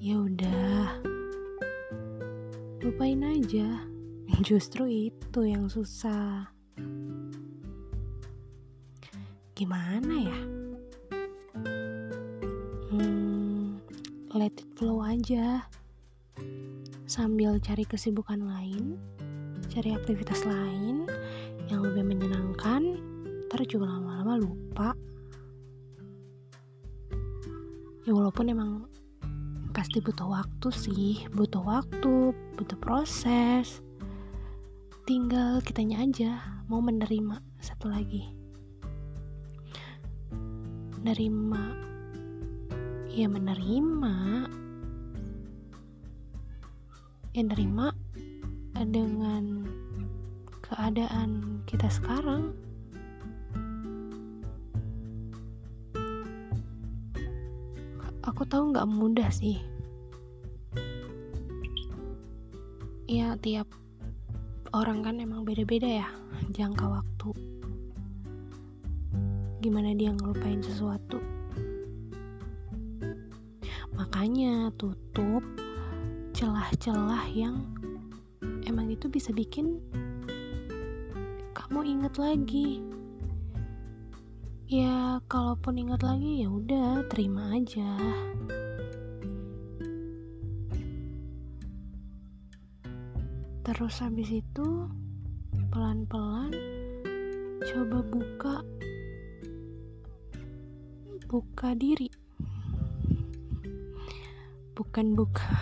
ya udah. Lupain aja. Justru itu yang susah. Gimana ya? Hmm, let it flow aja. Sambil cari kesibukan lain cari aktivitas lain yang lebih menyenangkan ntar juga lama-lama lupa ya walaupun emang pasti butuh waktu sih. Butuh waktu butuh proses. Tinggal kitanya aja mau menerima satu lagi. Menerima ya menerima. Ya nerima dengan keadaan kita sekarang aku tahu nggak mudah sih. Ya tiap orang kan emang beda-beda ya jangka waktu. Gimana dia ngelupain sesuatu? Makanya tutup celah-celah yang emang itu bisa bikin kamu inget lagi ya kalaupun ingat lagi ya udah terima aja. Terus habis itu pelan-pelan coba buka buka diri. Bukan buka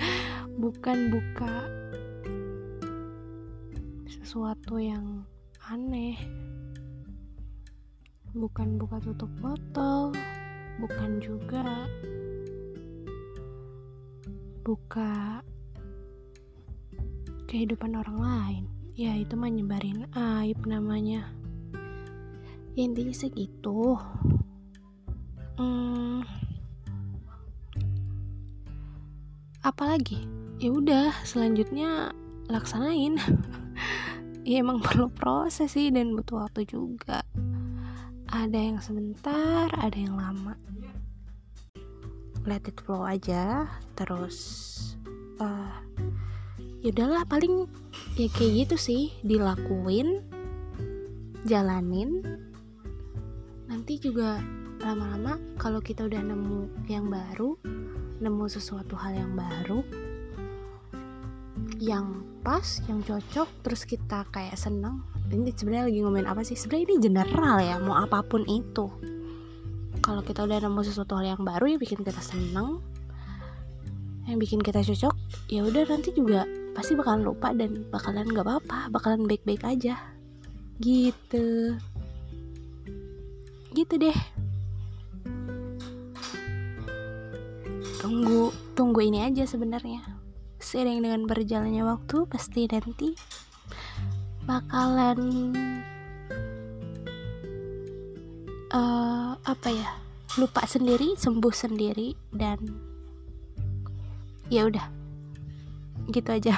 bukan buka sesuatu yang aneh bukan buka tutup botol bukan juga buka kehidupan orang lain. Ya itu mah nyebarin aib namanya. Ya, intinya segitu hmm, apalagi? Ya udah selanjutnya laksanain. Ya emang perlu proses sih dan butuh waktu juga ada yang sebentar ada yang lama. Let it flow aja terus uh, ya udahlah paling ya kayak gitu sih dilakuin jalanin. Nanti juga lama-lama kalau kita udah nemu yang baru nemu sesuatu hal yang baru yang pas yang cocok terus kita kayak seneng ini sebenarnya lagi ngomongin apa sih? Sebenarnya ini general ya mau apa pun itu. Kalau kita udah nemu sesuatu hal yang baru yang bikin kita seneng yang bikin kita cocok ya udah nanti juga pasti bakalan lupa dan bakalan nggak apa-apa bakalan baik-baik aja. Gitu. Gitu deh. Tunggu tunggu ini aja sebenarnya. Seiring dengan berjalannya waktu pasti nanti bakalan uh, apa ya lupa sendiri sembuh sendiri dan ya udah gitu aja